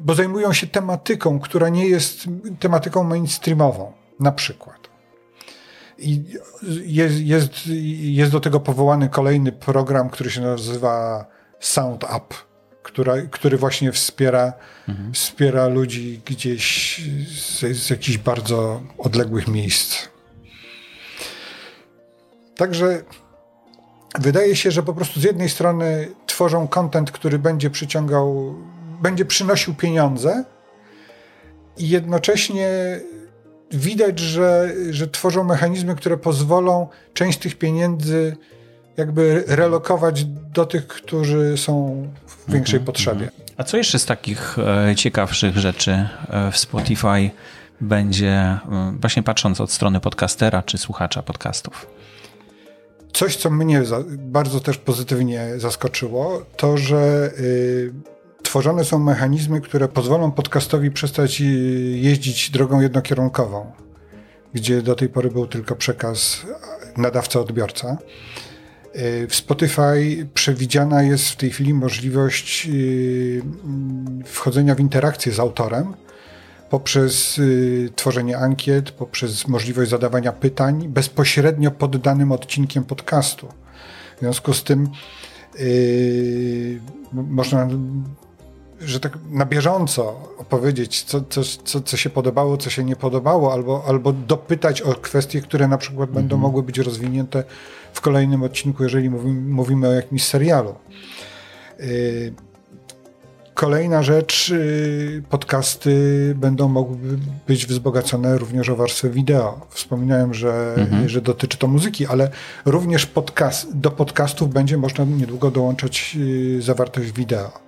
bo zajmują się tematyką, która nie jest tematyką mainstreamową, na przykład. I jest, jest, jest do tego powołany kolejny program, który się nazywa Sound Up, która, który właśnie wspiera, mhm. wspiera ludzi gdzieś z, z jakichś bardzo odległych miejsc. Także wydaje się, że po prostu z jednej strony tworzą content, który będzie przyciągał będzie przynosił pieniądze i jednocześnie widać, że, że tworzą mechanizmy, które pozwolą część tych pieniędzy jakby relokować do tych, którzy są w większej mhm, potrzebie. Mhm. A co jeszcze z takich e, ciekawszych rzeczy e, w Spotify będzie, e, właśnie patrząc od strony podcastera czy słuchacza podcastów? Coś, co mnie bardzo też pozytywnie zaskoczyło, to że y, tworzone są mechanizmy, które pozwolą podcastowi przestać y, jeździć drogą jednokierunkową, gdzie do tej pory był tylko przekaz nadawca-odbiorca. Y, w Spotify przewidziana jest w tej chwili możliwość y, wchodzenia w interakcję z autorem poprzez tworzenie ankiet, poprzez możliwość zadawania pytań bezpośrednio pod danym odcinkiem podcastu. W związku z tym można że tak na bieżąco opowiedzieć, co, co, co, co się podobało, co się nie podobało, albo, albo dopytać o kwestie, które na przykład będą mhm. mogły być rozwinięte w kolejnym odcinku, jeżeli mówimy, mówimy o jakimś serialu. Y, kolejna rzecz, y, podcasty będą mogły być wzbogacone również o warstwę wideo. Wspominałem, że, mhm. że dotyczy to muzyki, ale również podcast, do podcastów będzie można niedługo dołączać y, zawartość wideo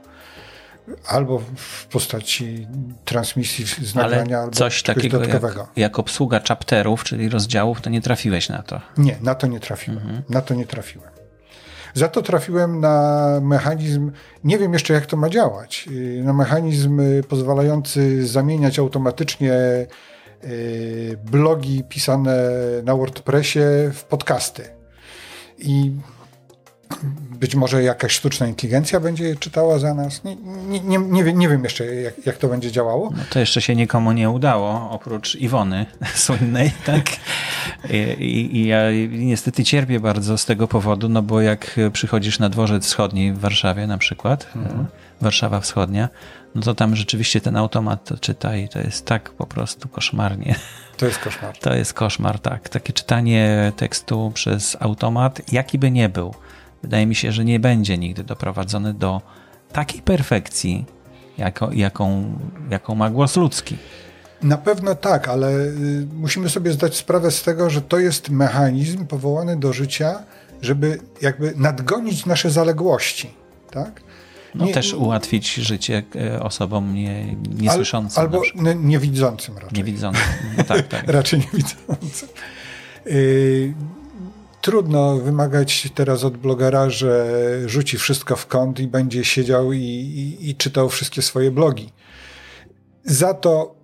albo w postaci transmisji z nagrania, albo coś takiego dodatkowego. Jak, jak, obsługa chapterów, czyli rozdziałów, to nie trafiłeś na to? Nie, na to nie trafiłem. Mhm. Na to nie trafiłem. Za to trafiłem na mechanizm, nie wiem jeszcze jak to ma działać, y, na mechanizm y, pozwalający zamieniać automatycznie y, blogi pisane na WordPressie w podcasty. I być może jakaś sztuczna inteligencja będzie je czytała za nas. Nie, nie, nie, nie, wiem, jeszcze, jak, jak to będzie działało. No to jeszcze się nikomu nie udało, oprócz Iwony słynnej, tak? I, i, I, ja niestety cierpię bardzo z tego powodu, no bo jak przychodzisz na dworzec wschodni w Warszawie na przykład, mhm. Warszawa Wschodnia, no to tam rzeczywiście ten automat to czyta i to jest tak po prostu koszmarnie. To jest koszmar. To jest koszmar, tak. Takie czytanie tekstu przez automat, jaki by nie był wydaje mi się, że nie będzie nigdy doprowadzony do takiej perfekcji, jako, jaką, jaką ma głos ludzki. Na pewno tak, ale y, musimy sobie zdać sprawę z tego, że to jest mechanizm powołany do życia, żeby jakby nadgonić nasze zaległości. Tak? No nie, też ułatwić życie e, osobom nie, niesłyszącym. Al, albo niewidzącym raczej. Niewidzącym, no tak, tak. raczej niewidzącym. Yy, trudno wymagać teraz od blogera, że rzuci wszystko w kąt i będzie siedział i, i, i czytał wszystkie swoje blogi. Za to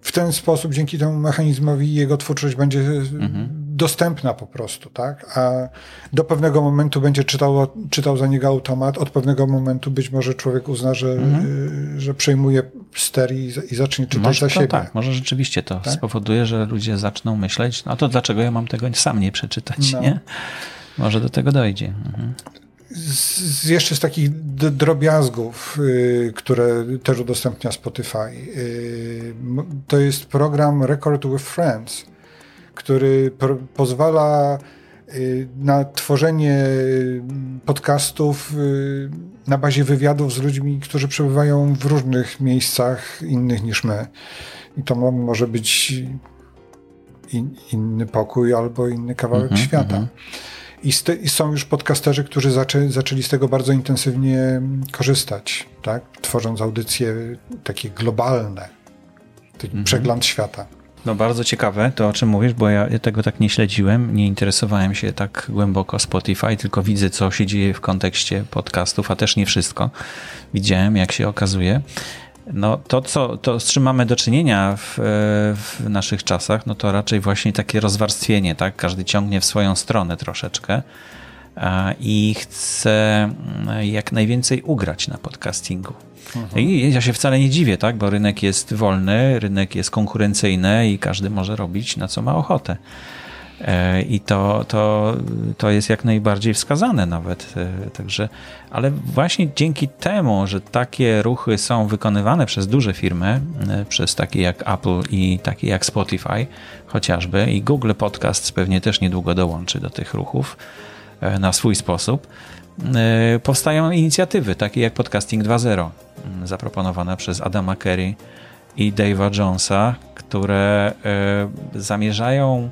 w ten sposób, dzięki temu mechanizmowi, jego twórczość będzie mhm. Dostępna po prostu, tak? A do pewnego momentu będzie czytał, czytał za niego automat, od pewnego momentu być może człowiek uzna, że, mhm. że przejmuje ster i, i zacznie czytać może za siebie. Tak, może rzeczywiście to tak? spowoduje, że ludzie zaczną myśleć, no to dlaczego ja mam tego sam nie przeczytać, no. nie? Może do tego dojdzie. Mhm z, jeszcze z takich drobiazgów, y, które też udostępnia Spotify, y, to jest program Record with Friends, który pozwala y, na tworzenie podcastów na bazie wywiadów z ludźmi, którzy przebywają w różnych miejscach innych niż my. I to może być in, inny pokój albo inny kawałek mm -hmm, świata. Mm -hmm. I, I, są już podcasterzy, którzy zaczę, zaczęli z tego bardzo intensywnie korzystać, tak? tworząc audycje takie globalne, taki mhm. przegląd świata. No bardzo ciekawe to, o czym mówisz, bo ja tego tak nie śledziłem, nie interesowałem się tak głęboko Spotify, tylko widzę, co się dzieje w kontekście podcastów, a też nie wszystko. Widziałem, jak się okazuje. No to, co, to, z czym mamy do czynienia w, w, naszych czasach, no to raczej właśnie takie rozwarstwienie, tak? Każdy ciągnie w swoją stronę troszeczkę i chce mm, jak najwięcej ugrać na podcastingu. Mhm. I ja się wcale nie dziwię, tak? Bo rynek jest wolny, rynek jest konkurencyjny i każdy może robić na co ma ochotę. E, I to, to, to jest jak najbardziej wskazane nawet. E, także, ale właśnie dzięki temu, że takie ruchy są wykonywane przez duże firmy, e, przez takie jak Apple i takie jak Spotify chociażby, i Google Podcasts pewnie też niedługo dołączy do tych ruchów na swój sposób, powstają inicjatywy takie jak Podcasting 2.0, zaproponowane przez Adama Kerry i Dave'a Jonesa, które zamierzają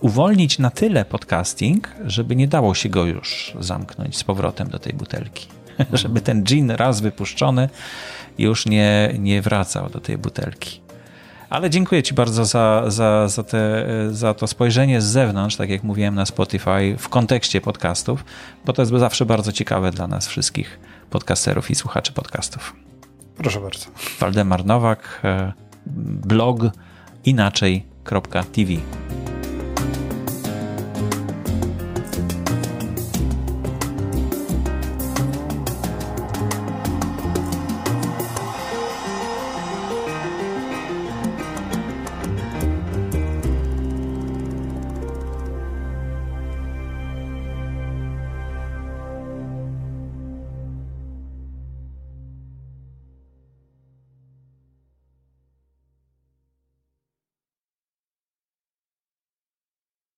uwolnić na tyle podcasting, żeby nie dało się go już zamknąć z powrotem do tej butelki. Żeby ten gin raz wypuszczony już nie, nie wracał do tej butelki. Ale dziękuję Ci bardzo za, za, za, te, za to spojrzenie z zewnątrz, tak jak mówiłem na Spotify, w kontekście podcastów, bo to jest zawsze bardzo ciekawe dla nas wszystkich podcasterów i słuchaczy podcastów. Proszę bardzo. Waldemar Nowak, e, blog inaczej.tv.